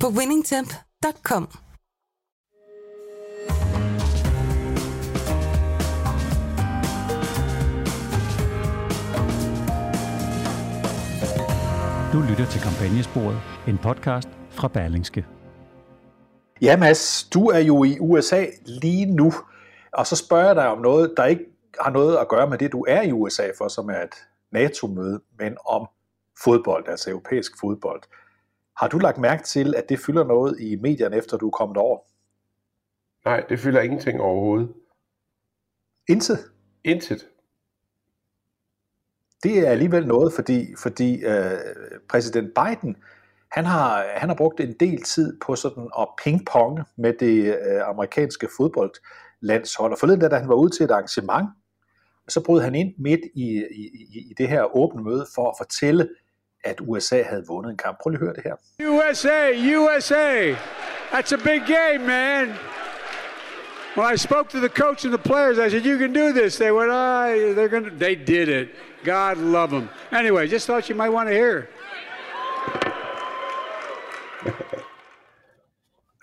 på winningtemp.com. Du lytter til Kampagnesporet, en podcast fra Berlingske. Ja, Mads, du er jo i USA lige nu, og så spørger jeg dig om noget, der ikke har noget at gøre med det, du er i USA for, som er et NATO-møde, men om fodbold, altså europæisk fodbold. Har du lagt mærke til, at det fylder noget i medierne, efter du er kommet over? Nej, det fylder ingenting overhovedet. Intet? Intet. Det er alligevel noget, fordi, fordi øh, præsident Biden, han har, han har brugt en del tid på sådan at pingponge med det øh, amerikanske fodboldlandshold. Og forleden da han var ude til et arrangement, så brød han ind midt i, i, i det her åbne møde for at fortælle, at USA havde vundet en kamp. Prøv lige at høre det her. USA, USA, that's a big game, man. When I spoke to the coach and the players, I said, "You can do this." They went, "Ah, oh, they're gonna." They did it. God love them. Anyway, just thought you might want to hear.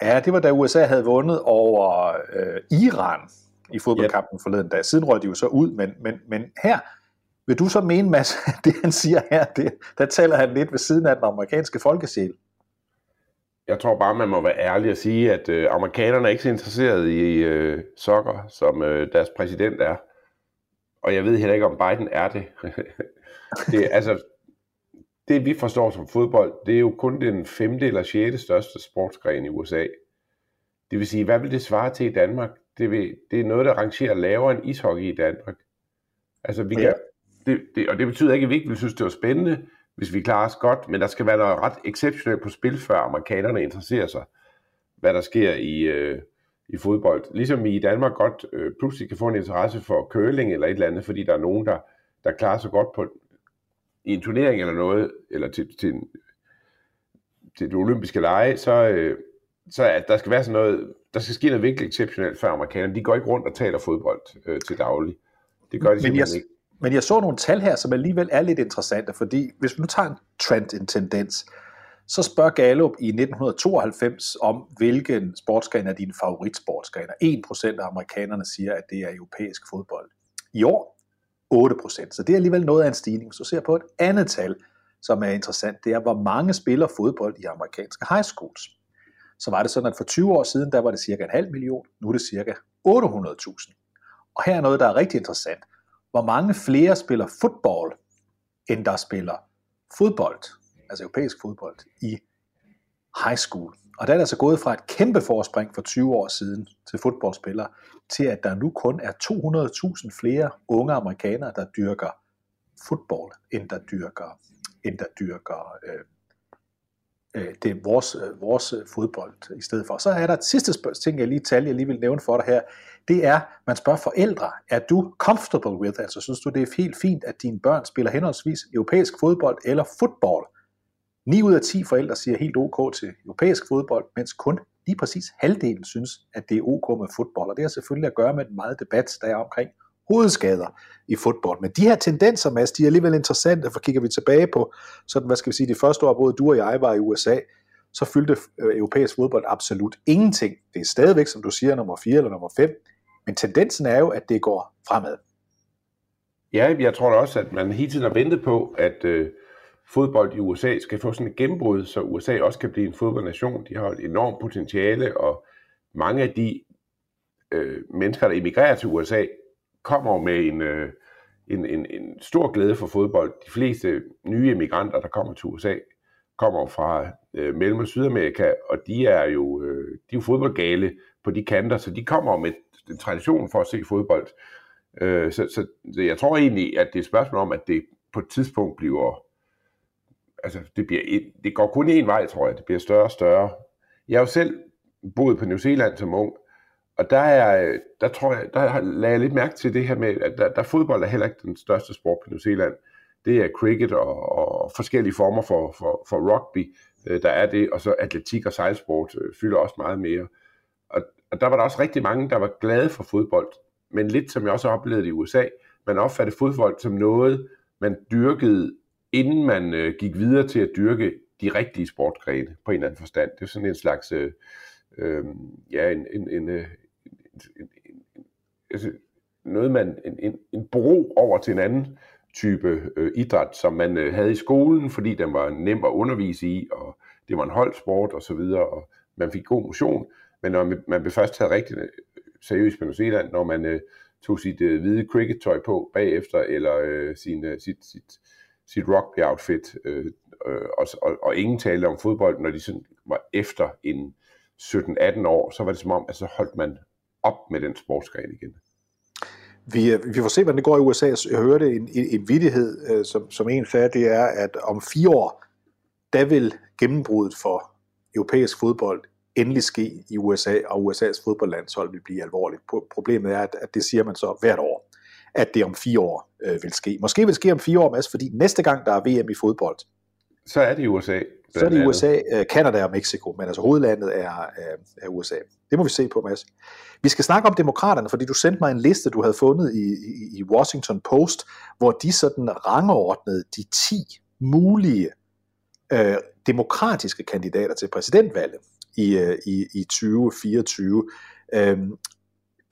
ja, det var da USA havde vundet over øh, Iran i fodboldkampen yep. forleden dag. Siden røg de jo så ud, men, men, men her vil du så mene, Mads, det han siger her, det, der taler han lidt ved siden af den amerikanske folkesjæl? Jeg tror bare, man må være ærlig og sige, at øh, amerikanerne er ikke så interesserede i øh, sokker, som øh, deres præsident er. Og jeg ved heller ikke, om Biden er det. det altså, det vi forstår som fodbold, det er jo kun den femte eller sjette største sportsgren i USA. Det vil sige, hvad vil det svare til i Danmark? Det, vil, det er noget, der rangerer lavere end ishockey i Danmark. Altså, vi kan, det, det, og det betyder ikke, at vi ikke vil synes, det var spændende, hvis vi klarer os godt, men der skal være noget ret exceptionelt på spil, før amerikanerne interesserer sig, hvad der sker i, øh, i fodbold. Ligesom vi i Danmark godt øh, pludselig kan få en interesse for curling eller et eller andet, fordi der er nogen, der, der klarer sig godt på, i en turnering eller noget, eller til, til, en, til det olympiske lege, så, øh, så at der skal være sådan noget, der skal ske noget virkelig exceptionelt for amerikanerne. De går ikke rundt og taler fodbold øh, til daglig. Det gør de simpelthen jeg, ikke. Men jeg så nogle tal her, som alligevel er lidt interessante, fordi hvis vi nu tager en trend, en tendens, så spørger Gallup i 1992 om, hvilken sportsgren er din favoritsportsgrener. 1% af amerikanerne siger, at det er europæisk fodbold. I år 8%, så det er alligevel noget af en stigning. Hvis du ser på et andet tal, som er interessant, det er, hvor mange spiller fodbold i amerikanske high schools. Så var det sådan, at for 20 år siden, der var det cirka en halv million, nu er det cirka 800.000. Og her er noget, der er rigtig interessant hvor mange flere spiller fodbold, end der spiller fodbold, altså europæisk fodbold, i high school. Og der er det altså gået fra et kæmpe forspring for 20 år siden til fodboldspillere, til at der nu kun er 200.000 flere unge amerikanere, der dyrker fodbold, end der dyrker, end der dyrker øh, øh, Øh, det er vores, øh, vores øh, fodbold i stedet for. Så er der et sidste spørgsmål, ting, jeg lige tal, jeg lige vil nævne for dig her. Det er, man spørger forældre, er du comfortable with, altså synes du, det er helt fint, at dine børn spiller henholdsvis europæisk fodbold eller fodbold? 9 ud af 10 forældre siger helt ok til europæisk fodbold, mens kun lige præcis halvdelen synes, at det er ok med fodbold. Og det har selvfølgelig at gøre med den meget debat, der er omkring hovedskader i fodbold. Men de her tendenser, Mads, de er alligevel interessante, for kigger vi tilbage på, sådan, hvad skal vi sige, de første år, både du og jeg var i USA, så fyldte øh, europæisk fodbold absolut ingenting. Det er stadigvæk, som du siger, nummer 4 eller nummer 5, men tendensen er jo, at det går fremad. Ja, jeg tror også, at man hele tiden har ventet på, at øh, fodbold i USA skal få sådan et gennembrud, så USA også kan blive en fodboldnation. De har et enormt potentiale, og mange af de øh, mennesker, der emigrerer til USA, kommer med en, øh, en, en, en stor glæde for fodbold. De fleste nye emigranter, der kommer til USA, kommer fra øh, Mellem- og Sydamerika, og de er jo øh, de er jo fodboldgale på de kanter, så de kommer med en tradition for at se fodbold. Øh, så, så, så jeg tror egentlig, at det er et spørgsmål om, at det på et tidspunkt bliver, altså det, bliver et, det går kun én vej, tror jeg, det bliver større og større Jeg har jo selv boet på New Zealand som ung, og der, er, der tror jeg, der lagde jeg lidt mærke til det her med, at der, der fodbold er heller ikke den største sport på New Zealand. Det er cricket og, og forskellige former for, for, for rugby, øh, der er det, og så atletik og sejlsport øh, fylder også meget mere. Og, og der var der også rigtig mange, der var glade for fodbold, men lidt som jeg også oplevede i USA, man opfattede fodbold som noget, man dyrkede, inden man øh, gik videre til at dyrke de rigtige sportgrene på en eller anden forstand. Det er sådan en slags, øh, øh, ja, en, en, en, øh, altså noget man, en, en, en bro over til en anden type øh, idræt, som man øh, havde i skolen, fordi den var nem at undervise i, og det var en holdsport og så videre, og man fik god motion, men når man, man blev først taget rigtig øh, seriøst på New Zealand, når man øh, tog sit øh, hvide cricket-tøj på bagefter, eller øh, sin, øh, sit, sit, sit rugby-outfit, øh, øh, og, og, og ingen talte om fodbold, når de sådan var efter en 17-18 år, så var det som om, at så holdt man op med den sportsgren igen. Vi, øh, vi får se, hvordan det går i USA. Jeg hørte en, en, en vidighed, øh, som, som en sagde, det er, at om fire år, der vil gennembruddet for europæisk fodbold endelig ske i USA, og USA's fodboldlandshold vil blive alvorligt. Problemet er, at, at det siger man så hvert år, at det om fire år øh, vil ske. Måske vil det ske om fire år, Mads, fordi næste gang der er VM i fodbold, så er det i USA. Så er det USA, Kanada øh, og Mexico, men altså hovedlandet er, er, er USA. Det må vi se på, Mads. Vi skal snakke om demokraterne, fordi du sendte mig en liste, du havde fundet i, i, i Washington Post, hvor de sådan rangordnede de 10 mulige øh, demokratiske kandidater til præsidentvalget i, øh, i, i 2024. Øhm,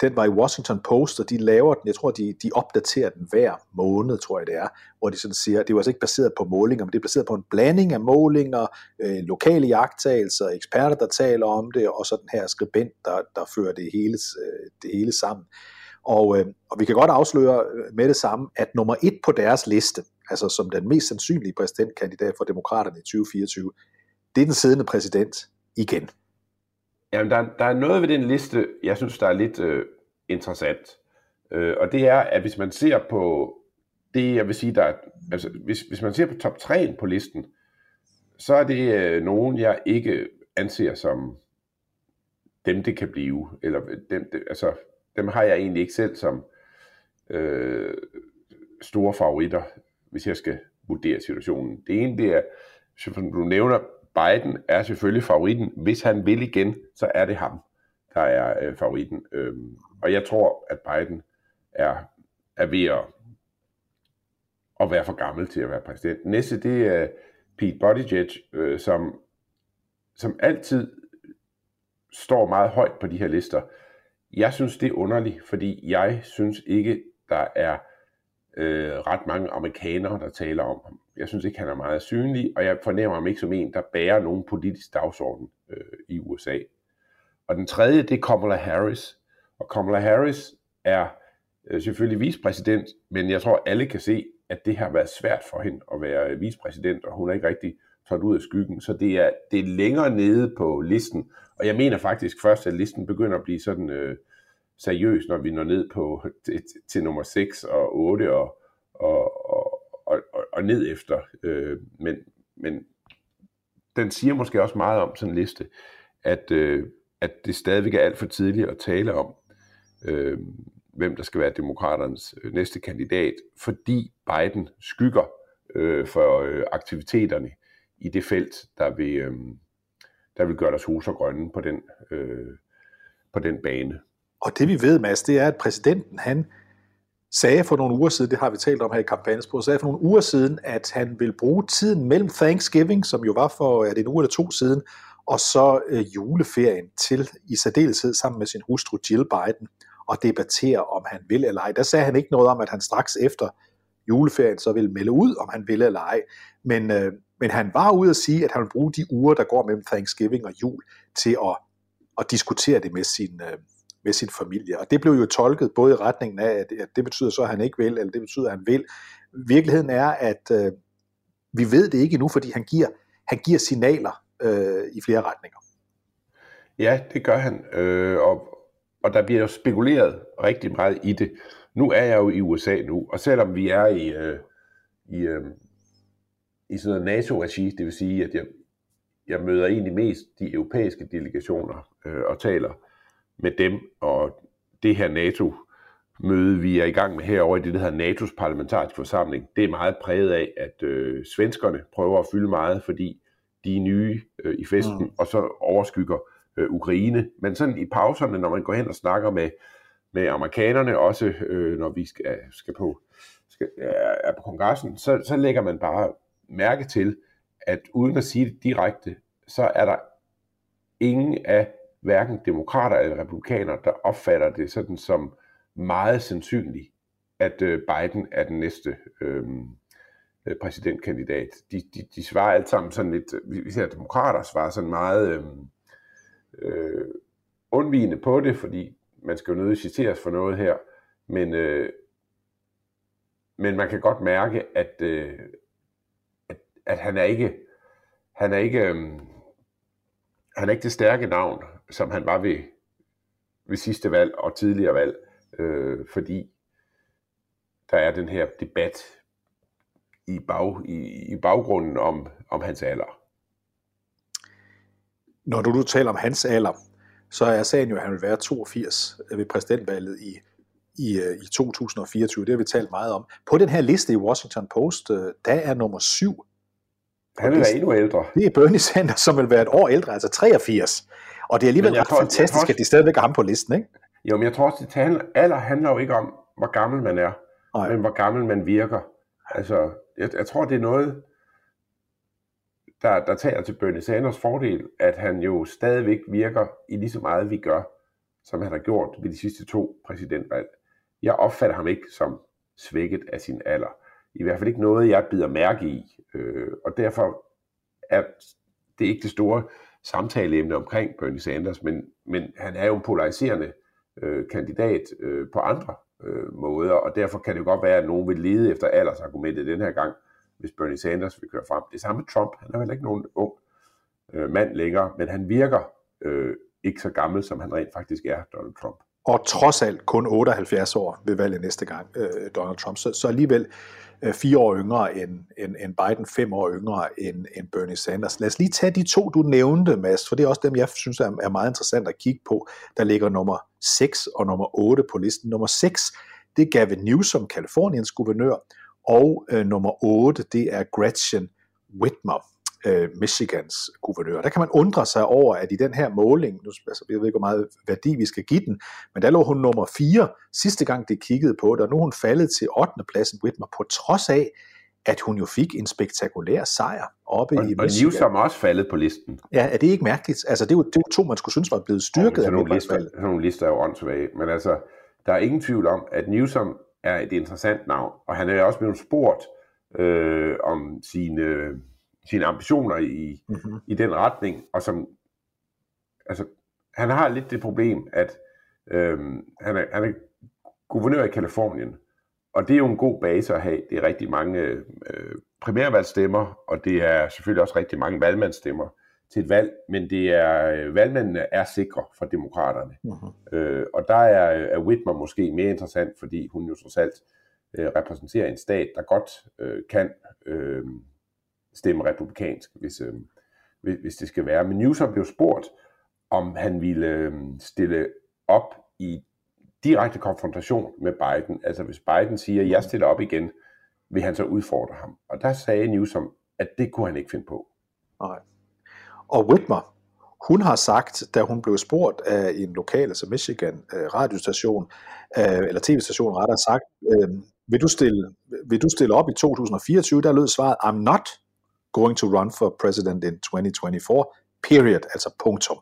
den var i Washington Post, og de laver den, jeg tror, de, de opdaterer den hver måned, tror jeg det er, hvor de sådan siger, det var altså ikke baseret på målinger, men det er baseret på en blanding af målinger, øh, lokale jagttagelser, eksperter, der taler om det, og så den her skribent, der, der fører det hele, øh, det hele sammen. Og, øh, og vi kan godt afsløre øh, med det samme, at nummer et på deres liste, altså som den mest sandsynlige præsidentkandidat for demokraterne i 2024, det er den siddende præsident igen. Jamen, der, der er noget ved den liste, jeg synes, der er lidt øh, interessant. Øh, og det er, at hvis man ser på det, jeg vil sige, der er, altså, hvis, hvis man ser på top 3 på listen, så er det øh, nogen, jeg ikke anser som dem, det kan blive. Eller øh, dem, det, altså, dem har jeg egentlig ikke selv som øh, store favoritter, hvis jeg skal vurdere situationen. Det ene, det er, som du nævner, Biden er selvfølgelig favoritten. Hvis han vil igen, så er det ham, der er øh, favoritten. Øhm, og jeg tror, at Biden er, er ved at, at være for gammel til at være præsident. Næste, det er øh, Pete Buttigieg, øh, som, som altid står meget højt på de her lister. Jeg synes, det er underligt, fordi jeg synes ikke, der er øh, ret mange amerikanere, der taler om ham. Jeg synes ikke, han er meget synlig, og jeg fornemmer ham ikke som en, der bærer nogen politisk dagsorden øh, i USA. Og den tredje, det er Kamala Harris. Og Kamala Harris er øh, selvfølgelig vicepræsident, men jeg tror, alle kan se, at det har været svært for hende at være vicepræsident, og hun er ikke rigtig trådt ud af skyggen. Så det er, det er længere nede på listen. Og jeg mener faktisk først, at listen begynder at blive sådan øh, seriøst, når vi når ned på til, til nummer 6 og 8 og, og, og, og, og ned efter. Øh, men, men den siger måske også meget om sådan en liste, at, øh, at det stadigvæk er alt for tidligt at tale om, øh, hvem der skal være demokraternes øh, næste kandidat, fordi Biden skygger øh, for øh, aktiviteterne i det felt, der vil, øh, der vil gøre deres hus og grønne på den, øh, på den bane. Og det vi ved, Mads, det er, at præsidenten, han sagde for nogle uger siden, det har vi talt om her i kampagnesproget, sagde for nogle uger siden, at han vil bruge tiden mellem Thanksgiving, som jo var for er det en uge eller to siden, og så øh, juleferien til i særdeleshed sammen med sin hustru Jill Biden og debattere, om han vil eller ej. Der sagde han ikke noget om, at han straks efter juleferien så ville melde ud, om han ville eller ej. Men, øh, men han var ude at sige, at han vil bruge de uger, der går mellem Thanksgiving og jul, til at, at diskutere det med sin, øh, med sin familie. Og det blev jo tolket både i retningen af, at, at det betyder så, at han ikke vil, eller det betyder, at han vil. Virkeligheden er, at øh, vi ved det ikke endnu, fordi han giver, han giver signaler øh, i flere retninger. Ja, det gør han. Øh, og, og der bliver jo spekuleret rigtig meget i det. Nu er jeg jo i USA nu, og selvom vi er i, øh, i, øh, i sådan noget NATO-regi, det vil sige, at jeg, jeg møder egentlig mest de europæiske delegationer øh, og taler med dem, og det her NATO møde, vi er i gang med herovre i det, der hedder NATO's parlamentariske forsamling, det er meget præget af, at øh, svenskerne prøver at fylde meget, fordi de er nye øh, i festen, mm. og så overskygger øh, Ukraine. Men sådan i pauserne, når man går hen og snakker med, med amerikanerne, også øh, når vi skal, skal på, skal, er på kongressen, så, så lægger man bare mærke til, at uden at sige det direkte, så er der ingen af hverken demokrater eller republikanere, der opfatter det sådan som meget sandsynligt, at øh, Biden er den næste øhm, øh, præsidentkandidat. De, de, de svarer alt sammen sådan lidt, vi ser demokrater svarer sådan meget øh, øh, undvigende på det, fordi man skal jo nødt citeres for noget her, men, øh, men man kan godt mærke, at, øh, at, at han er ikke, han er ikke, øh, han er ikke det stærke navn, som han var ved, ved sidste valg og tidligere valg, øh, fordi der er den her debat i, bag, i, i baggrunden om, om hans alder. Når du, nu taler om hans alder, så er sagen jo, at han vil være 82 ved præsidentvalget i, i, øh, i 2024. Det har vi talt meget om. På den her liste i Washington Post, øh, der er nummer syv. Han vil være endnu ældre. Det er Bernie Sanders, som vil være et år ældre, altså 83. Og det er alligevel ret tror, fantastisk, også, at de stadigvæk har ham på listen, ikke? Jo, men jeg tror også, at alder handler jo ikke om, hvor gammel man er, Nej. men hvor gammel man virker. Altså, jeg, jeg tror, det er noget, der, der tager til Bernie Sanders fordel, at han jo stadigvæk virker i lige så meget, vi gør, som han har gjort ved de sidste to præsidentvalg. Jeg opfatter ham ikke som svækket af sin alder. I hvert fald ikke noget, jeg bider mærke i. Øh, og derfor er det ikke det store samtaleemne omkring Bernie Sanders, men, men han er jo en polariserende øh, kandidat øh, på andre øh, måder, og derfor kan det godt være, at nogen vil lede efter aldersargumentet den her gang, hvis Bernie Sanders vil køre frem. Det samme med Trump, han er heller ikke nogen ung øh, mand længere, men han virker øh, ikke så gammel, som han rent faktisk er, Donald Trump. Og trods alt kun 78 år ved valget næste gang, øh, Donald Trump. Så, så alligevel Øh, fire år yngre end, end, end Biden, fem år yngre end, end Bernie Sanders. Lad os lige tage de to, du nævnte, Mads, for det er også dem, jeg synes er, er meget interessant at kigge på. Der ligger nummer 6 og nummer 8 på listen. Nummer 6, det er Gavin Newsom, Kaliforniens guvernør, og øh, nummer 8, det er Gretchen Whitmer, øh, Michigans guvernør. Der kan man undre sig over, at i den her måling, nu, altså, jeg ved ikke, hvor meget værdi vi skal give den, men der lå hun nummer 4 sidste gang, det kiggede på det, og nu er hun faldet til 8. pladsen Whitmer, på trods af, at hun jo fik en spektakulær sejr oppe og, i Michigan. Og Newsom er også faldet på listen. Ja, er det ikke mærkeligt? Altså, det er jo, det er jo to, man skulle synes var blevet styrket af nogle lister, sådan nogle lister er jo åndssvage, men altså, der er ingen tvivl om, at Newsom er et interessant navn, og han er også blevet spurgt øh, om sine, sine ambitioner i, mm-hmm. i den retning, og som, altså, han har lidt det problem, at øh, han, er, han er guvernør i Kalifornien, og det er jo en god base at have. Det er rigtig mange øh, primærvalgstemmer, og det er selvfølgelig også rigtig mange valgmandsstemmer til et valg, men det er øh, valgmændene er sikre for demokraterne. Uh-huh. Øh, og der er, er Whitmer måske mere interessant, fordi hun jo trods alt øh, repræsenterer en stat, der godt øh, kan øh, stemme republikansk, hvis, øh, hvis, hvis det skal være. Men Newsom blev spurgt, om han ville øh, stille op i direkte konfrontation med Biden. Altså hvis Biden siger, at jeg stiller op igen, vil han så udfordre ham. Og der sagde Newsom, at det kunne han ikke finde på. Nej. Og Whitmer, hun har sagt, da hun blev spurgt af en lokal, altså Michigan øh, radiostation, øh, eller tv-station rettere sagt, øh, vil, du stille, vil du stille op i 2024? Der lød svaret, I'm not going to run for president in 2024, period, altså punktum.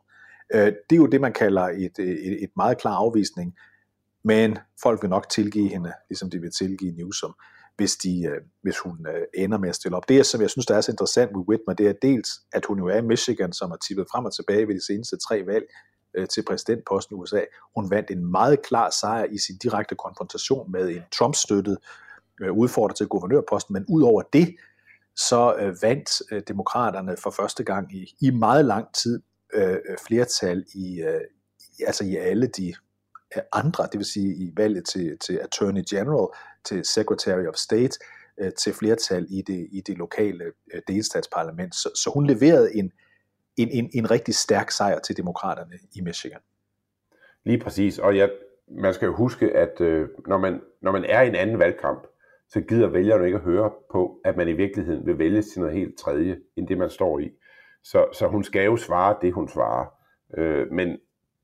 Øh, det er jo det, man kalder et, et, et meget klar afvisning, men folk vil nok tilgive hende, ligesom de vil tilgive Newsom hvis, de, øh, hvis hun øh, ender med at stille op. Det, som jeg synes, der er så interessant med Whitmer, det er dels, at hun jo er i Michigan, som har tippet frem og tilbage ved de seneste tre valg til præsidentposten i USA. Hun vandt en meget klar sejr i sin direkte konfrontation med en Trump-støttet udfordrer til guvernørposten, men ud over det, så øh, vandt øh, demokraterne for første gang i, i meget lang tid øh, øh flertal i, øh, altså i alle de øh, andre, det vil sige i valget til, til Attorney General, til Secretary of State, øh, til flertal i det, i det lokale øh, delstatsparlament. Så, så hun leverede en en, en, en rigtig stærk sejr til demokraterne i Michigan. Lige præcis, og jeg, man skal jo huske, at øh, når, man, når man er i en anden valgkamp, så gider vælgerne ikke at høre på, at man i virkeligheden vil vælge til noget helt tredje, end det man står i. Så, så hun skal jo svare det, hun svarer. Øh, men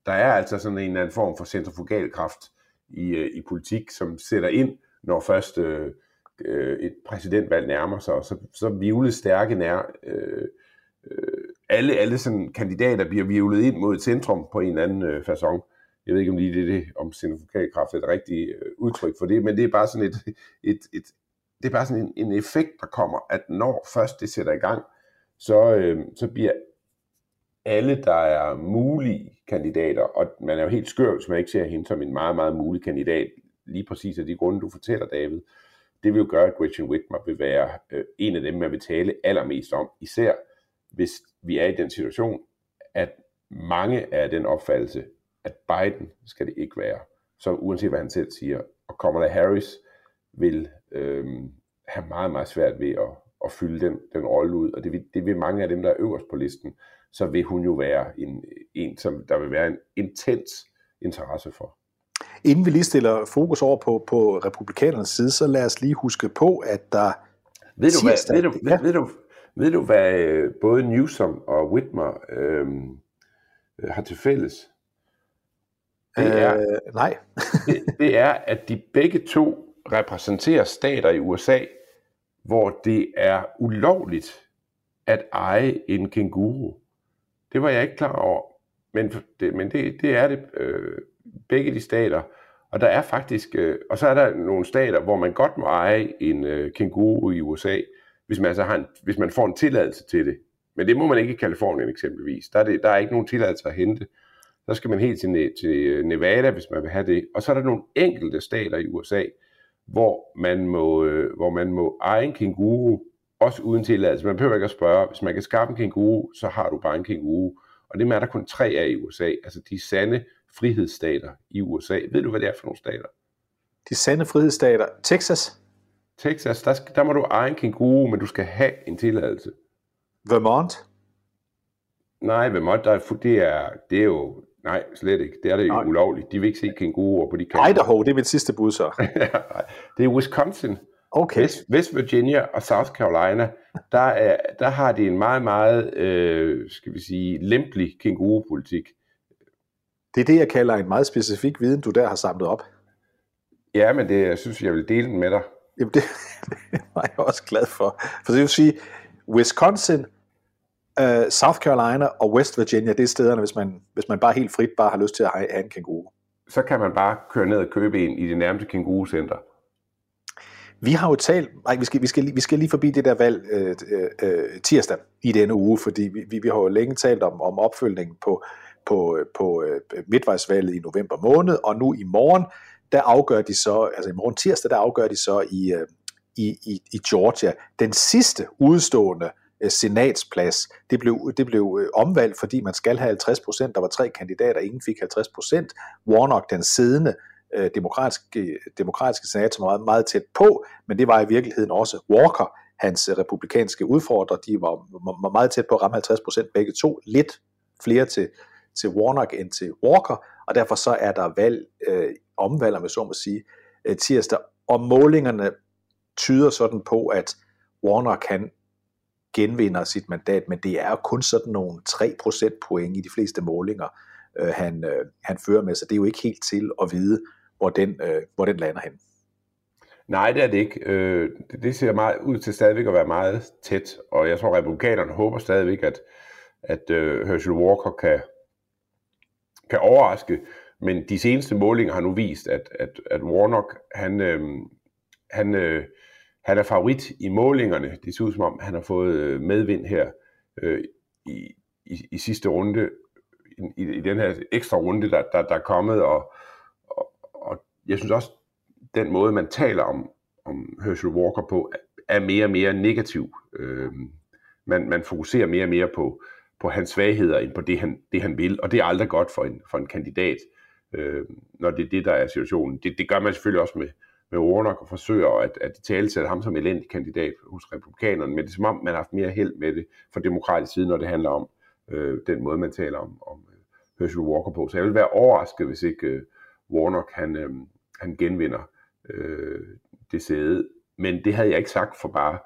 der er altså sådan en eller anden form for centrifugalkraft i, øh, i politik, som sætter ind, når først øh, øh et præsidentvalg nærmer sig, så, så vivlet stærke nær, øh, øh, alle, alle sådan kandidater bliver vivlet ind mod et centrum på en eller anden øh, façon. Jeg ved ikke, om lige det det, om centrifugalkraft er et rigtigt øh, udtryk for det, men det er bare sådan et, et, et det er bare sådan en, en effekt, der kommer, at når først det sætter i gang, så, øh, så bliver alle, der er mulige kandidater, og man er jo helt skør, hvis man ikke ser hende som en meget, meget mulig kandidat, lige præcis af de grunde, du fortæller, David. Det vil jo gøre, at Gretchen Whitmer vil være øh, en af dem, man vil tale allermest om, især hvis vi er i den situation, at mange er den opfattelse, at Biden skal det ikke være, så uanset hvad han selv siger. Og Kamala Harris vil øh, have meget, meget svært ved at, at fylde den, den rolle ud, og det vil, det vil mange af dem, der er øverst på listen, så vil hun jo være en, en som der vil være en intens interesse for. Inden vi lige stiller fokus over på, på republikanernes side, så lad os lige huske på, at der ved du, hvad, ved, du, ja. ved, du, ved du, hvad øh, både Newsom og Whitmer øh, har til fælles? Det er, øh, nej. det, det er, at de begge to repræsenterer stater i USA, hvor det er ulovligt at eje en kænguru. Det var jeg ikke klar over, men det, men det, det er det øh, begge de stater. Og der er faktisk, øh, og så er der nogle stater, hvor man godt må eje en øh, kænguru i USA, hvis man, altså har en, hvis man får en tilladelse til det. Men det må man ikke i Kalifornien eksempelvis. Der er, det, der er ikke nogen tilladelse at hente. Så skal man helt til, til Nevada, hvis man vil have det. Og så er der nogle enkelte stater i USA, hvor man må, øh, hvor man må eje en kænguru, også uden tilladelse. Man behøver ikke at spørge, hvis man kan skaffe en kænguru, så har du bare en kænguru. Og det er der kun tre af i USA, altså de sande frihedsstater i USA. Ved du, hvad det er for nogle stater? De sande frihedsstater. Texas? Texas, der, skal, der må du eje en kænguru, men du skal have en tilladelse. Vermont? Nej, Vermont, der er, det, er, det er jo Nej, slet ikke. Det er det Nej. ulovligt. De vil ikke se kænguruer på de kanter. Idaho, det er mit sidste bud så. det er Wisconsin. Okay. West, West Virginia og South Carolina, der, er, der har de en meget, meget, øh, skal vi sige, lempelig kængurupolitik. Det er det, jeg kalder en meget specifik viden, du der har samlet op. Ja, men det, jeg synes, jeg vil dele den med dig. Jamen, det, det var jeg også glad for. For det vil sige, Wisconsin, Uh, South Carolina og West Virginia, det er stederne, hvis man, hvis man bare helt frit bare har lyst til at have, en kænguru. Så kan man bare køre ned og købe en i det nærmeste kænguru-center. Vi har jo talt, nej, vi skal, vi skal, vi skal lige forbi det der valg øh, øh, tirsdag i denne uge, fordi vi, vi, vi har jo længe talt om, om opfølgningen på, på, på øh, midtvejsvalget i november måned, og nu i morgen, der afgør de så, altså i morgen tirsdag, der afgør de så i, øh, i, i, i Georgia den sidste udstående Øh, Øh, senatsplads. Det blev, det blev øh, omvalgt, fordi man skal have 50 procent. Der var tre kandidater, ingen fik 50 procent. Warnock, den siddende øh, demokratiske, demokratiske senat, som var meget, meget tæt på, men det var i virkeligheden også Walker, hans øh, republikanske udfordrer, de var, var meget tæt på at ramme 50 procent begge to. Lidt flere til, til Warnock end til Walker, og derfor så er der valg, øh, omvalg, om jeg så må sige, øh, tirsdag, og målingerne tyder sådan på, at Warnock kan genvinder sit mandat, men det er kun sådan nogle 3% point i de fleste målinger, øh, han, øh, han fører med, så det er jo ikke helt til at vide, hvor den, øh, hvor den lander hen. Nej, det er det ikke. Øh, det ser meget ud til stadigvæk at være meget tæt, og jeg tror, at republikanerne håber stadigvæk, at, at øh, Herschel Walker kan, kan overraske, men de seneste målinger har nu vist, at, at, at Warnock, han, øh, han, øh, han er favorit i målingerne. Det ser ud som om, han har fået øh, medvind her øh, i, i, i sidste runde, i, i den her ekstra runde, der, der, der er kommet. Og, og, og jeg synes også, den måde, man taler om, om Herschel Walker på, er mere og mere negativ. Øh, man, man fokuserer mere og mere på, på hans svagheder, end på det han, det, han vil. Og det er aldrig godt for en, for en kandidat, øh, når det er det, der er situationen. Det, det gør man selvfølgelig også med, med Warnock og forsøger at, at tale ham som elendig kandidat hos republikanerne, men det er som om, man har haft mere held med det fra demokratisk side, når det handler om øh, den måde, man taler om, om øh, Herschel Walker på. Så jeg vil være overrasket, hvis ikke øh, Warnock han, øh, han genvinder øh, det sæde. Men det havde jeg ikke sagt for bare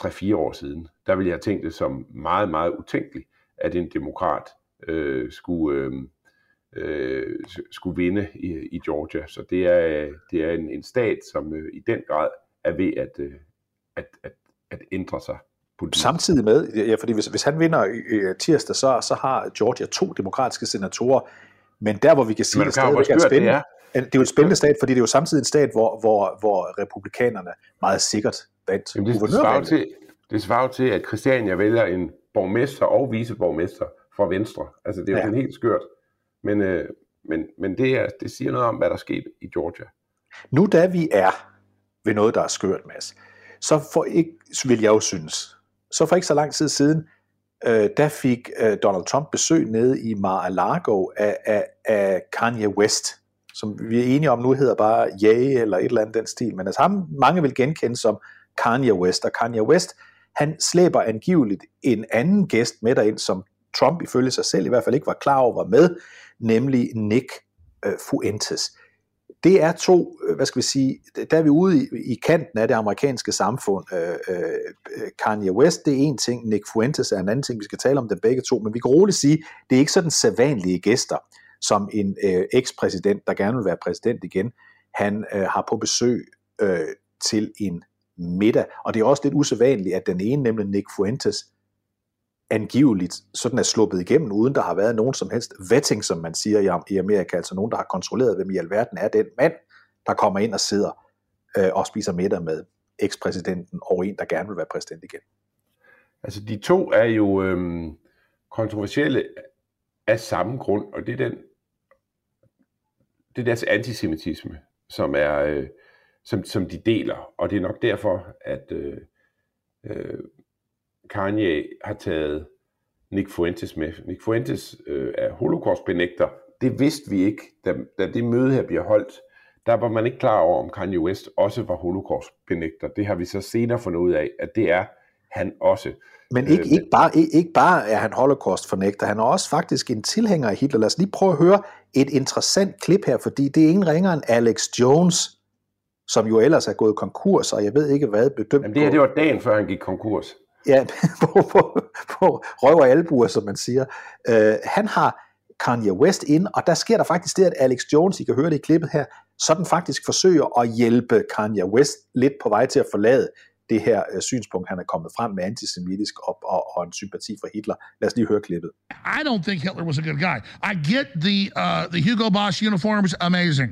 3-4 år siden. Der ville jeg have tænkt det som meget, meget utænkeligt, at en demokrat øh, skulle, øh, øh, skulle vinde i, i Georgia. Så det er, det er en, en stat, som øh, i den grad er ved at, øh, at, at, at ændre sig. Politisk. Samtidig med, ja, fordi hvis, hvis han vinder øh, tirsdag, så, så har Georgia to demokratiske senatorer, men der hvor vi kan sige, at det stadigvæk er spændende, det er. det er jo et spændende stat, fordi det er jo samtidig en stat, hvor, hvor, hvor republikanerne meget sikkert vandt Jamen det, svarer til, det svarer til, at Christiania vælger en borgmester og viceborgmester fra Venstre. Altså det er jo ja. sådan helt skørt. Men, øh, men, men det, her, det siger noget om, hvad der skete i Georgia. Nu da vi er ved noget, der er skørt, Mads, så for ikke, vil jeg jo synes, så for ikke så lang tid siden, øh, der fik øh, Donald Trump besøg nede i Mar-a-Lago af, af, af Kanye West, som vi er enige om nu hedder bare Ye eller et eller andet den stil, men altså ham mange vil genkende som Kanye West, og Kanye West, han slæber angiveligt en anden gæst med derind, som Trump ifølge sig selv i hvert fald ikke var klar over var med, nemlig Nick øh, Fuentes. Det er to, øh, hvad skal vi sige, der er vi ude i, i kanten af det amerikanske samfund. Øh, øh, Kanye West, det er en ting, Nick Fuentes er en anden ting, vi skal tale om dem begge to, men vi kan roligt sige, det er ikke sådan sædvanlige gæster, som en øh, ekspræsident, der gerne vil være præsident igen, han øh, har på besøg øh, til en middag. Og det er også lidt usædvanligt, at den ene, nemlig Nick Fuentes, angiveligt sådan er sluppet igennem, uden der har været nogen som helst vetting, som man siger i Amerika, altså nogen, der har kontrolleret, hvem i alverden er den mand, der kommer ind og sidder øh, og spiser middag med ekspræsidenten og en, der gerne vil være præsident igen. Altså de to er jo øh, kontroversielle af samme grund, og det er den det er deres antisemitisme, som er øh, som, som de deler, og det er nok derfor, at øh, øh, Kanye har taget Nick Fuentes med. Nick Fuentes øh, er holocaust-benægter. Det vidste vi ikke, da, da det møde her bliver holdt. Der var man ikke klar over, om Kanye West også var holocaust-benægter. Det har vi så senere fundet ud af, at det er han også. Men ikke, øh, ikke, bare, ikke, ikke bare er han holocaust-fornægter, han er også faktisk en tilhænger af Hitler. Lad os lige prøve at høre et interessant klip her, fordi det er ingen ringere end Alex Jones, som jo ellers er gået konkurs, og jeg ved ikke hvad bedømt Jamen det her, det var dagen før han gik konkurs. Ja, på, på, på røv og albuer, som man siger. Øh, han har Kanye West ind, og der sker der faktisk det, at Alex Jones, I kan høre det i klippet her, sådan faktisk forsøger at hjælpe Kanye West lidt på vej til at forlade det her øh, synspunkt, han er kommet frem med antisemitisk op og, og en sympati for Hitler. Lad os lige høre klippet. I don't think Hitler was a good guy. I get the uh, the Hugo Boss uniforms amazing.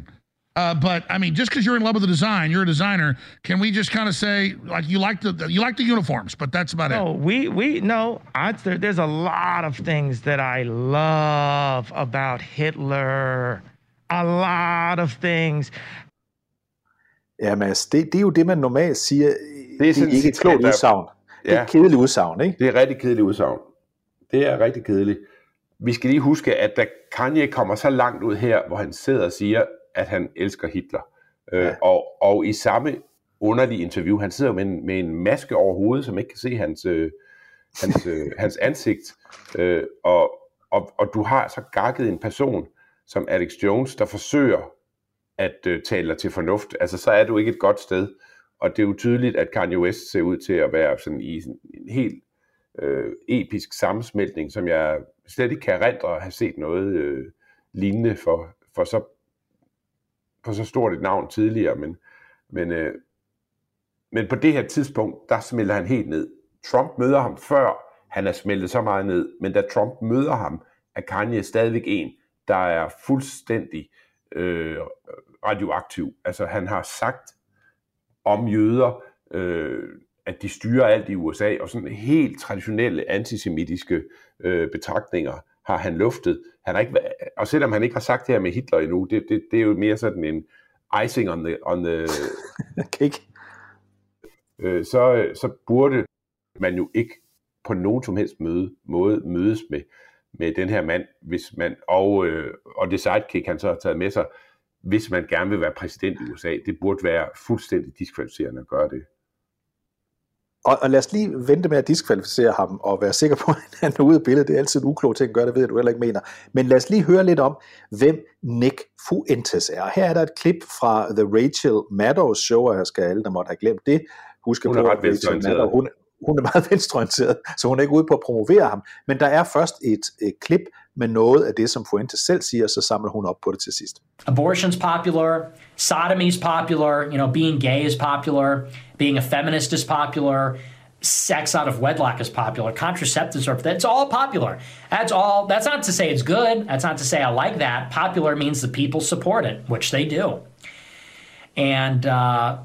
Uh, but I mean, just because you're in love with the design, you're a designer. Can we just kind of say like you like the you like the uniforms, but that's about no, it? No, we we no. I, there, there's a lot of things that I love about Hitler. A lot of things. Ja, Mads, det, det er jo det, man normalt siger. Det er, det er ikke et klogt udsagn. Ja. Det er et kedeligt udsagn, ikke? Det er et rigtig kedeligt udsagn. Det er rigtig kedeligt. Vi skal lige huske, at da Kanye kommer så langt ud her, hvor han sidder og siger, at han elsker Hitler. Øh, ja. Og, og i samme underlige interview, han sidder med en, med en maske over hovedet, som ikke kan se hans, øh, hans, øh, hans ansigt. Øh, og, og, og du har så gakket en person som Alex Jones, der forsøger at øh, tale dig til fornuft. Altså, så er du ikke et godt sted. Og det er jo tydeligt, at Kanye West ser ud til at være sådan i sådan en helt øh, episk sammensmeltning, som jeg slet ikke kan rendre at have set noget øh, lignende for, for så på så stort et navn tidligere, men, men, øh, men på det her tidspunkt, der smelter han helt ned. Trump møder ham før, han er smeltet så meget ned, men da Trump møder ham, er Kanye stadigvæk en, der er fuldstændig øh, radioaktiv. Altså han har sagt om jøder, øh, at de styrer alt i USA, og sådan helt traditionelle antisemitiske øh, betragtninger har han luftet. Han har ikke, og selvom han ikke har sagt det her med Hitler endnu, det, det, det er jo mere sådan en icing on the, on the cake. Øh, så, så burde man jo ikke på nogen som helst møde, måde mødes med, med den her mand, hvis man, og, øh, og det sidekick han så har taget med sig, hvis man gerne vil være præsident i USA. Det burde være fuldstændig diskvalificerende at gøre det. Og, og lad os lige vente med at diskvalificere ham og være sikker på, at han er ude af billedet. Det er altid en uklog ting at gøre, det ved jeg, du heller ikke mener. Men lad os lige høre lidt om, hvem Nick Fuentes er. Her er der et klip fra The Rachel Maddow Show, og jeg skal alle, der måtte have glemt det. Husk Hun er på, ret Rachel. Maddow, hun, hun er meget venstreorienteret, så hun er ikke ude på at promovere ham. Men der er først et, et klip med noget af det, som Fuentes selv siger, så samler hun op på det til sidst. abortion's popular, sodomy's popular, you know, being gay is popular, being a feminist is popular, sex out of wedlock is popular, contraceptives are that's all popular. That's all that's not to say it's good. That's not to say I like that. Popular means the people support it, which they do. And uh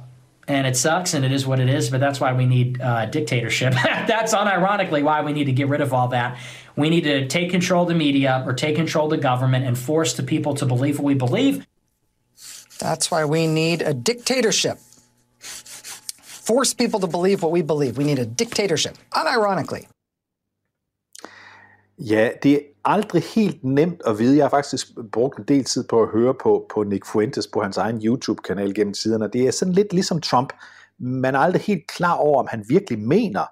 and it sucks and it is what it is, but that's why we need uh, dictatorship. that's unironically why we need to get rid of all that. We need to take control of the media or take control of the government and force the people to believe what we believe. That's why we need a dictatorship. Force people to believe what we believe. We need a dictatorship, unironically. Ja, det er aldrig helt nemt at vide. Jeg har faktisk brugt en del tid på at høre på, på Nick Fuentes på hans egen YouTube-kanal gennem tiderne. Det er sådan lidt ligesom Trump. Man er aldrig helt klar over, om han virkelig mener,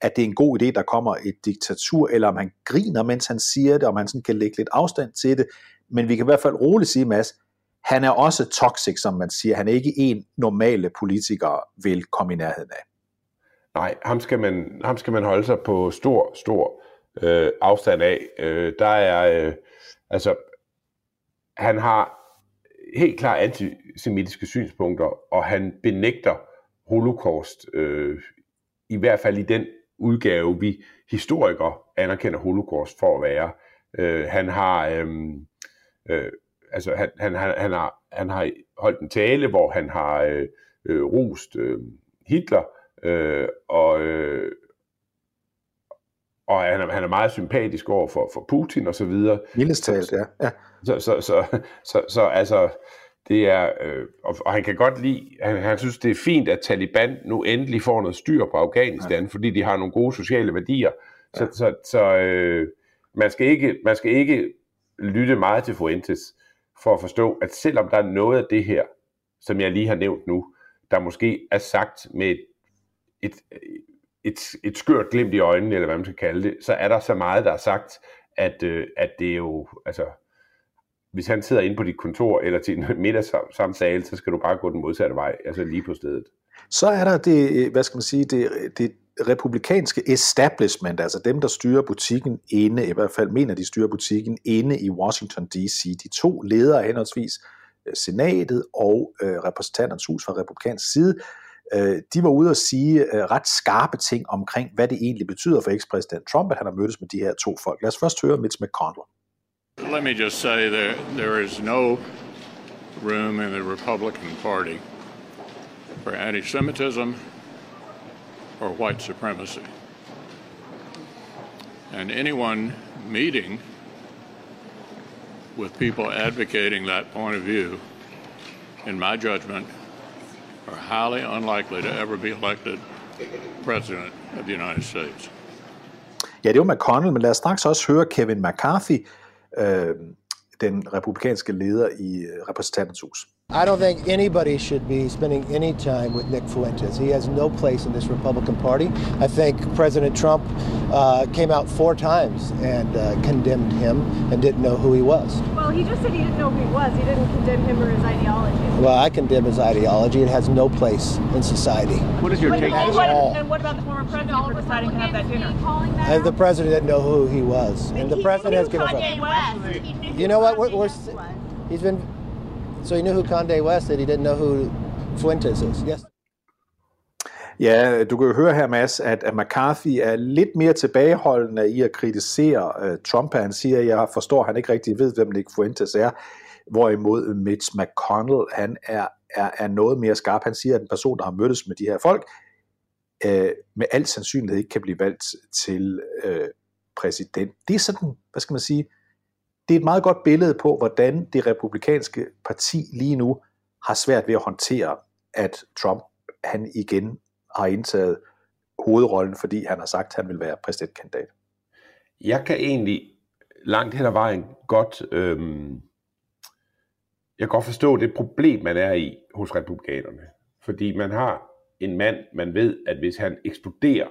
at det er en god idé, der kommer et diktatur, eller om han griner, mens han siger det, om han sådan kan lægge lidt afstand til det. Men vi kan i hvert fald roligt sige, Mads, han er også toxic, som man siger. Han er ikke en normale politikere vil komme i nærheden af. Nej, ham skal man, ham skal man holde sig på stor, stor øh, afstand af. Øh, der er, øh, altså, han har helt klart antisemitiske synspunkter, og han benægter holocaust, øh, i hvert fald i den udgave, vi historikere anerkender holocaust for at være. Øh, han har, øh, øh, altså, han, han, han, han, har, han har holdt en tale, hvor han har øh, øh, rost øh, Hitler, øh, og, øh, og han er, han er meget sympatisk over for, for Putin og så videre. Mildest talt, ja. ja. Så, så, så, så, så altså, det er, øh, og, og han kan godt lide, han, han synes, det er fint, at Taliban nu endelig får noget styr på Afghanistan, ja. fordi de har nogle gode sociale værdier. Så, ja. så, så øh, man, skal ikke, man skal ikke lytte meget til Fuentes for at forstå, at selvom der er noget af det her, som jeg lige har nævnt nu, der måske er sagt med et, et, et, et skørt glimt i øjnene, eller hvad man skal kalde det, så er der så meget, der er sagt, at, øh, at det er jo, altså, hvis han sidder inde på dit kontor eller til en middagssamtale, så skal du bare gå den modsatte vej, altså lige på stedet. Så er der det, øh, hvad skal man sige, det, det republikanske establishment, altså dem, der styrer butikken inde, i hvert fald mener, de styrer butikken inde i Washington D.C. De to ledere henholdsvis øh, senatet og øh, repræsentanternes hus fra republikansk side, øh, Øh, de var ude at sige øh, ret skarpe ting omkring, hvad det egentlig betyder for ekspræsident Trump, at han har mødtes med de her to folk. Lad os først høre Mitch McConnell. Let me just say that there is no room in the Republican Party for anti Semitism or white supremacy. And anyone meeting with people advocating that point of view, in my judgment, are highly unlikely to ever be elected President of the United States. Ja, det var McConnell, men lad os straks også høre Kevin McCarthy, øh, den republikanske leder i øh, repræsentantens hus. I don't think anybody should be spending any time with Nick Fuentes. He has no place in this Republican Party. I think President Trump uh, came out four times and uh, condemned him and didn't know who he was. Well, he just said he didn't know who he was. He didn't condemn him or his ideology. Well, I condemn his ideology. It has no place in society. What is your take and, what, and what about the former president for deciding to have that dinner? And the president didn't know who he was. And the president has given Kanye up. West. You know what? We're, we're, he's been. So he knew who Conde West is. He didn't know who Fuentes is. Yes. Ja, du kan jo høre her, Mads, at, at McCarthy er lidt mere tilbageholdende i at kritisere uh, Trump. Han siger, at jeg forstår, at han ikke rigtig ved, hvem Nick Fuentes er. Hvorimod Mitch McConnell, han er, er, er noget mere skarp. Han siger, at en person, der har mødtes med de her folk, øh, med al sandsynlighed ikke kan blive valgt til øh, præsident. Det er sådan, hvad skal man sige, det er et meget godt billede på, hvordan det republikanske parti lige nu har svært ved at håndtere, at Trump han igen har indtaget hovedrollen, fordi han har sagt, at han vil være præsidentkandidat. Jeg kan egentlig langt hen ad vejen godt, øhm, jeg kan godt forstå det problem, man er i hos republikanerne. Fordi man har en mand, man ved, at hvis han eksploderer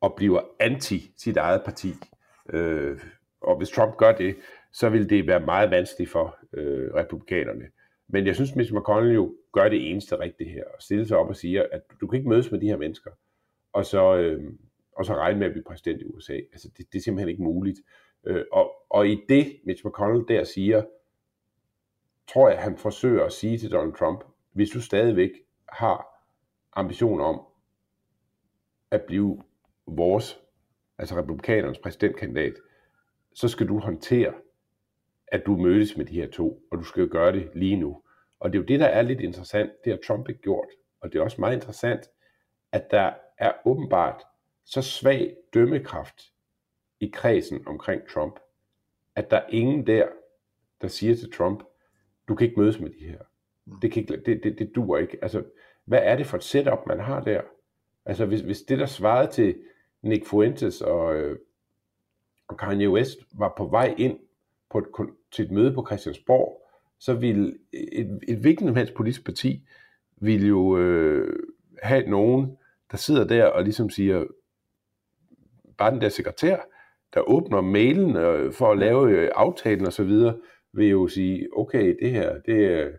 og bliver anti sit eget parti, øh, og hvis Trump gør det, så vil det være meget vanskeligt for øh, republikanerne. Men jeg synes, Mitch McConnell jo gør det eneste rigtige her, og stille sig op og siger, at du kan ikke mødes med de her mennesker, og så, øh, og så regne med at blive præsident i USA. Altså, det, det er simpelthen ikke muligt. Øh, og, og i det, Mitch McConnell der siger, tror jeg, han forsøger at sige til Donald Trump, hvis du stadigvæk har ambition om at blive vores, altså republikanernes præsidentkandidat, så skal du håndtere, at du mødes med de her to, og du skal jo gøre det lige nu. Og det er jo det, der er lidt interessant, det har Trump ikke gjort. Og det er også meget interessant, at der er åbenbart så svag dømmekraft i kredsen omkring Trump, at der er ingen der, der siger til Trump, du kan ikke mødes med de her. Det, kan ikke, det, det, det duer ikke. Altså, hvad er det for et setup, man har der? Altså, hvis, hvis det, der svarede til Nick Fuentes og, øh, og Kanye West, var på vej ind på et, til et møde på Christiansborg, så ville et, et hvilken som helst politisk parti ville jo øh, have nogen, der sidder der og ligesom siger, bare den der sekretær, der åbner mailen øh, for at lave øh, aftalen osv., vil jo sige, okay, det her, det, øh,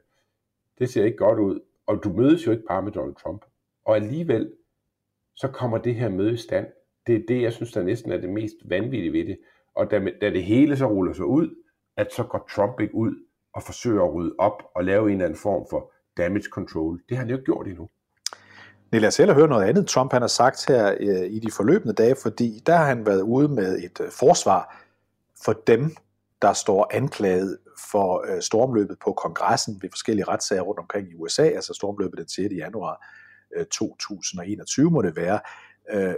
det ser ikke godt ud. Og du mødes jo ikke bare med Donald Trump. Og alligevel, så kommer det her møde i stand. Det er det, jeg synes, der næsten er det mest vanvittige ved det. Og da, da det hele så ruller sig ud, at så går Trump ikke ud og forsøger at rydde op og lave en eller anden form for damage control. Det har han jo ikke gjort endnu. Nej, lad os hellere høre noget andet, Trump han har sagt her øh, i de forløbende dage, fordi der har han været ude med et øh, forsvar for dem, der står anklaget for øh, stormløbet på kongressen ved forskellige retssager rundt omkring i USA, altså stormløbet den 6. januar øh, 2021 må det være. Øh,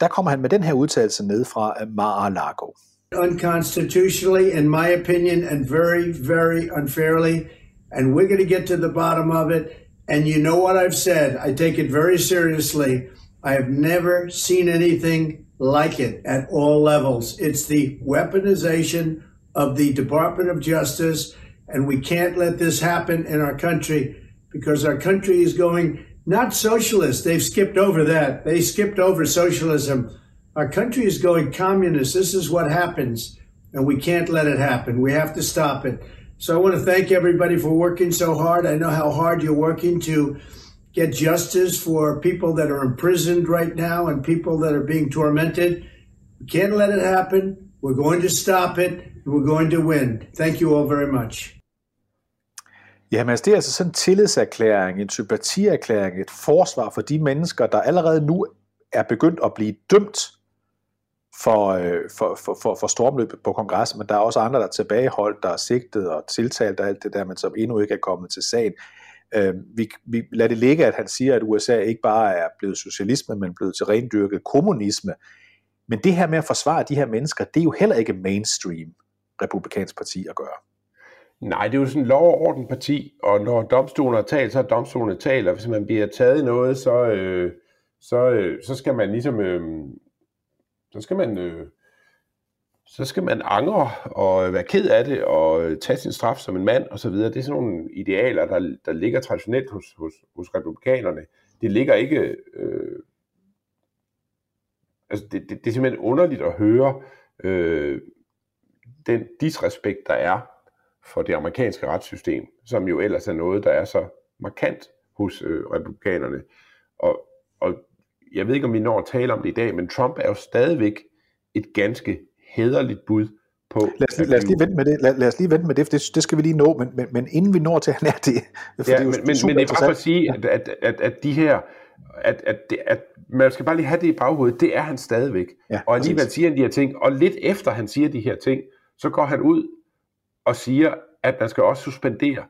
der kommer han med den her udtalelse ned fra Mar-a-Lago. Unconstitutionally, in my opinion, and very, very unfairly, and we're going to get to the bottom of it. And you know what I've said. I take it very seriously. I have never seen anything like it at all levels. It's the weaponization of the Department of Justice, and we can't let this happen in our country because our country is going not socialist. They've skipped over that. They skipped over socialism. Our country is going communist. This is what happens, and we can't let it happen. We have to stop it. So I want to thank everybody for working so hard. I know how hard you're working to get justice for people that are imprisoned right now and people that are being tormented. We can't let it happen. We're going to stop it. We're going to win. Thank you all very much. Ja, men altså, det er altså sådan en tillidserklæring, en sympatierklæring, et forsvar for de mennesker, der allerede nu er begyndt at blive dømt for, øh, for, for, for, for stormløbet på kongressen, men der er også andre, der er tilbageholdt, der er sigtet og tiltalt og alt det der, men som endnu ikke er kommet til sagen. Øh, vi, vi lader det ligge, at han siger, at USA ikke bare er blevet socialisme, men blevet til rendyrket kommunisme. Men det her med at forsvare de her mennesker, det er jo heller ikke mainstream republikansk parti at gøre. Nej, det er jo sådan en lov- og orden parti, og når domstolen har talt, så er domstolen talt, og hvis man bliver taget i noget, så, øh, så, øh, så skal man ligesom, øh, så skal man, øh, så skal man angre og være ked af det, og tage sin straf som en mand, og så videre. Det er sådan nogle idealer, der, der ligger traditionelt hos, hos, hos republikanerne. Det ligger ikke, øh, altså det, det, det er simpelthen underligt at høre øh, den disrespekt, der er for det amerikanske retssystem, som jo ellers er noget, der er så markant hos øh, republikanerne. Og, og jeg ved ikke, om vi når at tale om det i dag, men Trump er jo stadigvæk et ganske hederligt bud på... Lad os, lige, lad os lige vente med det, lad, lad os lige vente med det, for det, det skal vi lige nå, men, men, men inden vi når til, at han er det... For ja, det er men, men, men det er bare for at sige, at, at, at, at de her... At, at, det, at man skal bare lige have det i baghovedet, det er han stadigvæk. Ja, og alligevel præcis. siger han de her ting, og lidt efter han siger de her ting, så går han ud og siger, at man skal også suspendere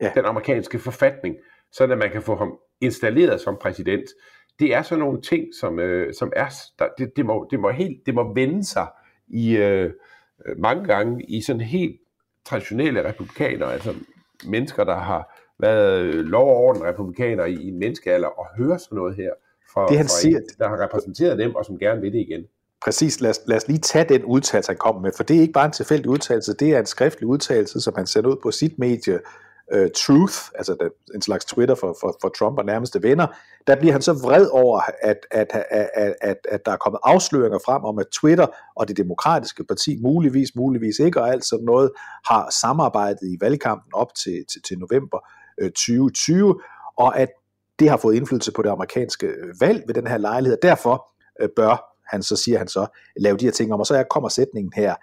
ja. den amerikanske forfatning, så at man kan få ham installeret som præsident. Det er sådan nogle ting, som, øh, som er, der, det, det, må, det, må helt, det må vende sig i øh, mange gange i sådan helt traditionelle republikaner, altså mennesker, der har været lov- og orden republikanere i, i en menneskealder, og høre sådan noget her fra, det, han fra siger, en, der har repræsenteret dem, og som gerne vil det igen. Præcis, lad os, lad os lige tage den udtalelse, han kom med, for det er ikke bare en tilfældig udtalelse, det er en skriftlig udtalelse, som han sendte ud på sit medie uh, Truth, altså en slags Twitter for, for, for Trump og nærmeste venner, der bliver han så vred over, at, at, at, at, at, at der er kommet afsløringer frem om, at Twitter og det demokratiske parti muligvis, muligvis ikke, og alt sådan noget, har samarbejdet i valgkampen op til, til, til november øh, 2020, og at det har fået indflydelse på det amerikanske øh, valg ved den her lejlighed, derfor bør han så siger han så, lave de her ting om, og så kommer sætningen her,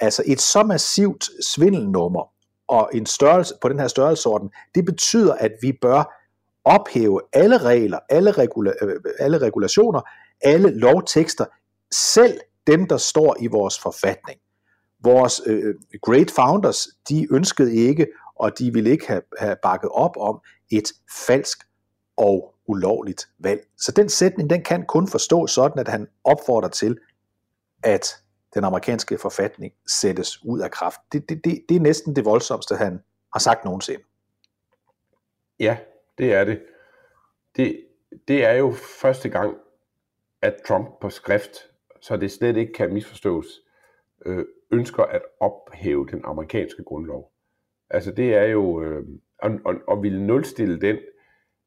altså et så massivt svindelnummer, og en størrelse på den her størrelsesorden, det betyder, at vi bør ophæve alle regler, alle, regula- øh, øh, alle regulationer, alle lovtekster, selv dem, der står i vores forfatning. Vores øh, øh, great founders, de ønskede ikke, og de ville ikke have, have bakket op om et falsk og ulovligt valg. Så den sætning, den kan kun forstås sådan, at han opfordrer til, at den amerikanske forfatning sættes ud af kraft. Det, det, det, det er næsten det voldsomste, han har sagt nogensinde. Ja, det er det. det. Det er jo første gang, at Trump på skrift, så det slet ikke kan misforstås, øh, ønsker at ophæve den amerikanske grundlov. Altså det er jo, øh, og, og, og ville nulstille den,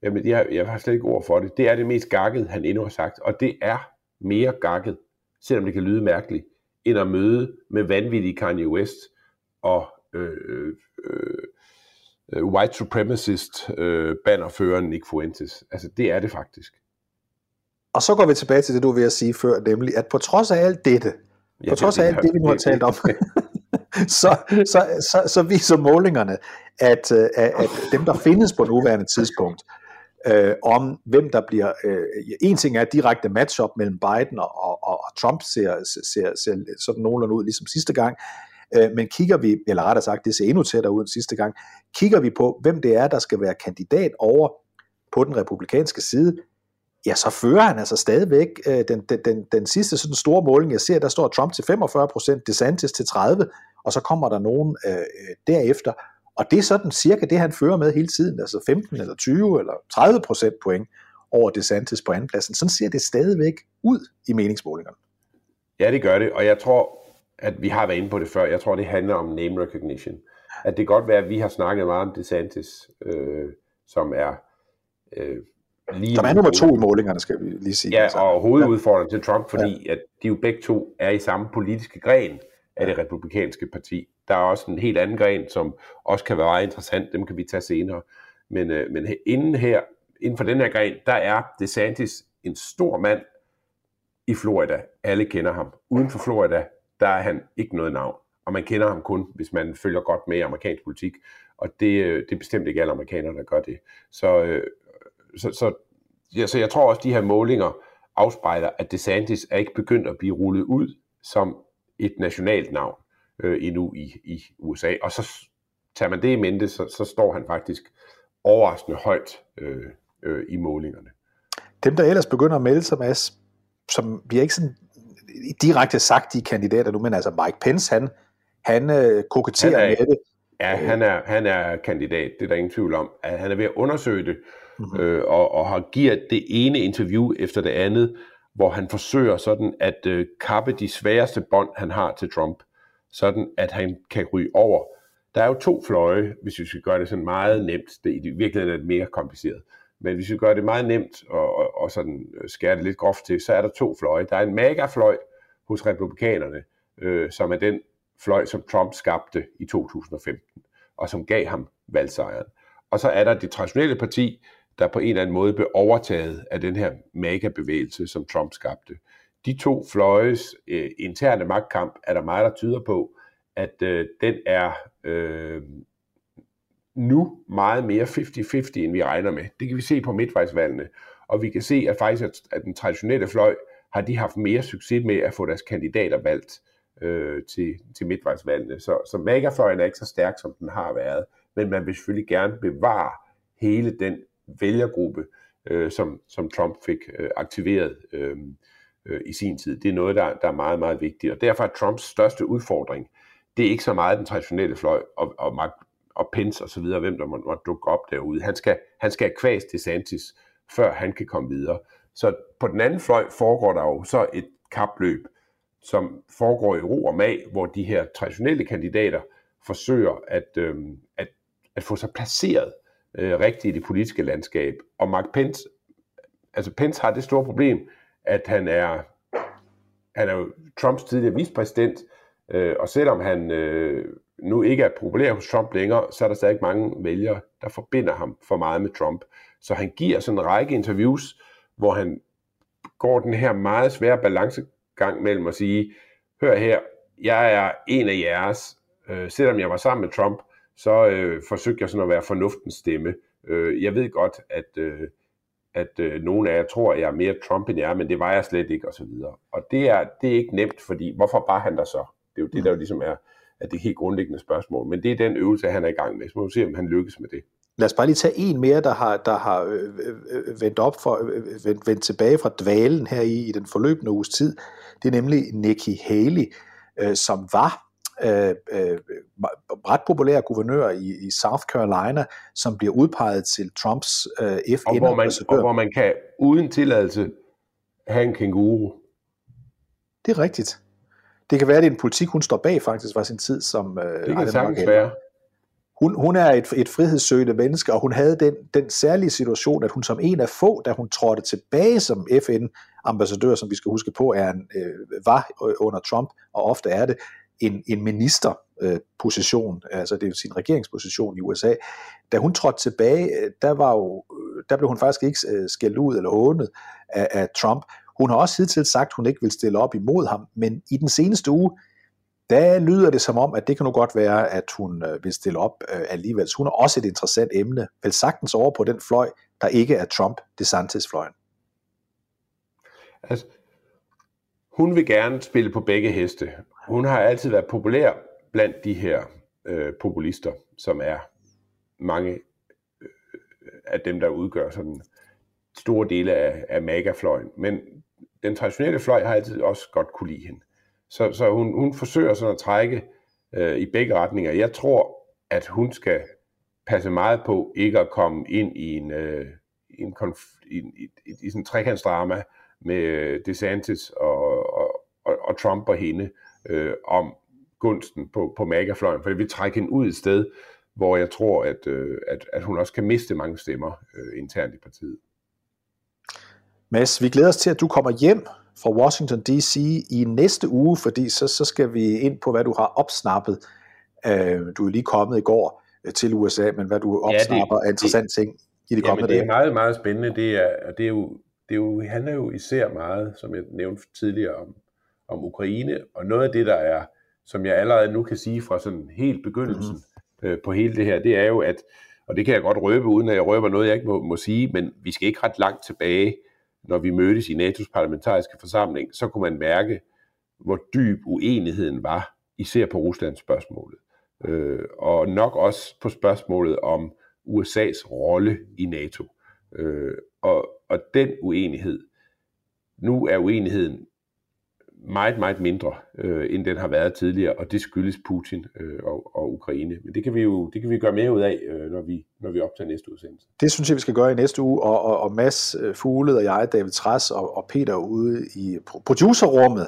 Jamen, jeg, jeg har slet ikke ord for det. Det er det mest gakket, han endnu har sagt, og det er mere gakket, selvom det kan lyde mærkeligt, end at møde med vanvittige Kanye West og øh, øh, øh, white supremacist øh, bannerføreren Nick Fuentes. Altså, det er det faktisk. Og så går vi tilbage til det, du vil sige før, nemlig at på trods af alt dette, ja, på trods af alt det, vi nu har talt om, så, så, så, så viser målingerne, at, øh, at, at dem, der findes på nuværende tidspunkt, øh, om hvem der bliver... Øh, en ting er direkte matchup mellem Biden og, og, og Trump ser, ser, ser sådan nogenlunde ud ligesom sidste gang, øh, men kigger vi, eller rettere sagt, det ser endnu tættere ud end sidste gang, kigger vi på, hvem det er, der skal være kandidat over på den republikanske side, ja, så fører han altså stadigvæk øh, den, den, den, den sidste sådan store måling, jeg ser, der står Trump til 45%, DeSantis til 30%, og så kommer der nogen øh, øh derefter, og det er sådan cirka det, han fører med hele tiden, altså 15 eller 20 eller 30 procent point over DeSantis på andenpladsen. Sådan ser det stadigvæk ud i meningsmålingerne. Ja, det gør det, og jeg tror, at vi har været inde på det før, jeg tror, det handler om name recognition. At det kan godt være, at vi har snakket meget om DeSantis, øh, som er øh, lige... Som er nummer to i målingerne, skal vi lige sige. Ja, og hovedudfordringen til Trump, fordi ja. at de jo begge to er i samme politiske gren af det republikanske parti. Der er også en helt anden gren, som også kan være meget interessant, dem kan vi tage senere. Men, øh, men inden her, inden for den her gren, der er DeSantis en stor mand i Florida. Alle kender ham. Uden for Florida, der er han ikke noget navn. Og man kender ham kun, hvis man følger godt med i amerikansk politik. Og det, øh, det er bestemt ikke alle amerikanere, der gør det. Så, øh, så, så, ja, så jeg tror også, at de her målinger afspejler, at DeSantis er ikke begyndt at blive rullet ud som et nationalt navn øh, endnu i, i USA. Og så tager man det i mente, så, så står han faktisk overraskende højt øh, øh, i målingerne. Dem, der ellers begynder at melde sig, Mads, som bliver ikke sådan direkte sagt de kandidater nu, men altså Mike Pence, han, han øh, koketterer han er, med det. Ja, han er, han er kandidat, det er der ingen tvivl om. At han er ved at undersøge det, mm-hmm. øh, og, og har givet det ene interview efter det andet, hvor han forsøger sådan at øh, kappe de sværeste bånd, han har til Trump sådan at han kan ryge over. Der er jo to fløje, hvis vi skal gøre det sådan meget nemt. Det er i virkeligheden er det mere kompliceret. Men hvis vi gør det meget nemt og, og, og sådan øh, skærer det lidt groft til, så er der to fløje. Der er en megafløj hos republikanerne, øh, som er den fløj, som Trump skabte i 2015, og som gav ham valgsejren. Og så er der det traditionelle parti, der på en eller anden måde blev overtaget af den her mega-bevægelse, som Trump skabte de to fløjes øh, interne magtkamp er der meget, der tyder på, at øh, den er øh, nu meget mere 50-50, end vi regner med. Det kan vi se på midtvejsvalgene. Og vi kan se, at faktisk at, at den traditionelle fløj har de haft mere succes med at få deres kandidater valgt øh, til, til midtvejsvalgene. Så, så MAGA-fløjen er ikke så stærk, som den har været, men man vil selvfølgelig gerne bevare hele den vælgergruppe, øh, som, som Trump fik øh, aktiveret øh, øh, i sin tid. Det er noget, der, der er meget, meget vigtigt. Og derfor er Trumps største udfordring, det er ikke så meget den traditionelle fløj og, og, og Pence og så videre, hvem der må, må dukke op derude. Han skal, han skal kvæs til før han kan komme videre. Så på den anden fløj foregår der jo så et kapløb, som foregår i ro og mag, hvor de her traditionelle kandidater forsøger at, øh, at at få sig placeret øh, rigtigt i det politiske landskab. Og Mark Pence, altså Pence har det store problem, at han er, han er jo Trumps tidligere vicepræsident, øh, og selvom han øh, nu ikke er populær hos Trump længere, så er der stadig mange vælgere, der forbinder ham for meget med Trump. Så han giver sådan en række interviews, hvor han går den her meget svære balancegang mellem at sige, hør her, jeg er en af jeres, øh, selvom jeg var sammen med Trump, så øh, forsøgte jeg sådan at være fornuftens stemme. Øh, jeg ved godt, at, øh, at øh, nogle af jer tror, at jeg er mere Trump end jeg er, men det var jeg slet ikke, og så videre. Og det er, det er ikke nemt, fordi hvorfor var han der så? Det er jo det, der jo ligesom er, er det helt grundlæggende spørgsmål. Men det er den øvelse, han er i gang med. Så må vi se, om han lykkes med det. Lad os bare lige tage en mere, der har, der har øh, øh, vendt, op for, øh, vendt, vendt tilbage fra dvalen her i, i den forløbende uges tid. Det er nemlig Nikki Haley, øh, som var øh, øh, ret populær guvernør i, i South Carolina, som bliver udpeget til Trumps øh, FN og hvor, man, og hvor man kan uden tilladelse have en kænguru. Det er rigtigt. Det kan være, at det er en politik, hun står bag faktisk, var sin tid som... Øh, det kan sagtens være. Hun, hun er et, et frihedssøgende menneske, og hun havde den, den særlige situation, at hun som en af få, da hun trådte tilbage som FN-ambassadør, som vi skal huske på, er en, øh, var under Trump, og ofte er det, en, en ministerposition, position, altså det er sin regeringsposition i USA. Da hun trådte tilbage, øh, der, var jo, øh, der blev hun faktisk ikke skældt ud eller hånet af, af Trump. Hun har også hidtil sagt, at hun ikke vil stille op imod ham, men i den seneste uge, der lyder det som om, at det kan nu godt være, at hun vil stille op alligevel. Så hun er også et interessant emne, vel sagtens over på den fløj, der ikke er Trump-DeSantis-fløjen. Altså, hun vil gerne spille på begge heste. Hun har altid været populær blandt de her øh, populister, som er mange øh, af dem, der udgør sådan store dele af, af MAGA-fløjen. Men den traditionelle fløj har altid også godt kunne lide hende. Så, så hun, hun forsøger sådan at trække øh, i begge retninger. Jeg tror, at hun skal passe meget på ikke at komme ind i en, øh, en konf- i, i, i, i sådan en trekantsdrama med øh, DeSantis og, og, og, og Trump og hende øh, om gunsten på, på MAGA-fløjen, for det vil trække hende ud et sted, hvor jeg tror, at, øh, at, at hun også kan miste mange stemmer øh, internt i partiet. Mads, vi glæder os til, at du kommer hjem fra Washington D.C. i næste uge, fordi så, så skal vi ind på, hvad du har opsnappet. Øh, du er lige kommet i går øh, til USA, men hvad du opsnapper ja, det, af interessante ting i de kommende dage. det er meget, meget spændende. Det, er, det, er jo, det er jo, handler jo især meget, som jeg nævnte tidligere, om, om Ukraine, og noget af det, der er, som jeg allerede nu kan sige fra sådan helt begyndelsen mm-hmm. øh, på hele det her, det er jo, at, og det kan jeg godt røbe, uden at jeg røber noget, jeg ikke må, må sige, men vi skal ikke ret langt tilbage, når vi mødtes i NATO's parlamentariske forsamling, så kunne man mærke, hvor dyb uenigheden var, især på Ruslands spørgsmålet. Øh, og nok også på spørgsmålet om USA's rolle i NATO. Øh, og, og den uenighed, nu er uenigheden meget, meget mindre, øh, end den har været tidligere, og det skyldes Putin øh, og, og Ukraine. Men det kan vi jo det kan vi gøre mere ud af, øh, når, vi, når vi optager næste udsendelse. Det synes jeg, vi skal gøre i næste uge, og, og, og Mads øh, Fugled og jeg, David Træs og, og Peter ude i producerrummet.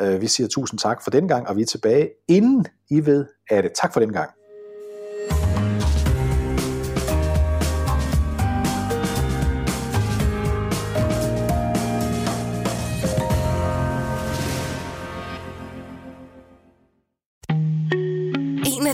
Øh, vi siger tusind tak for den gang, og vi er tilbage inden I ved af det. Tak for den gang.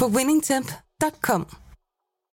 på winningtemp.com.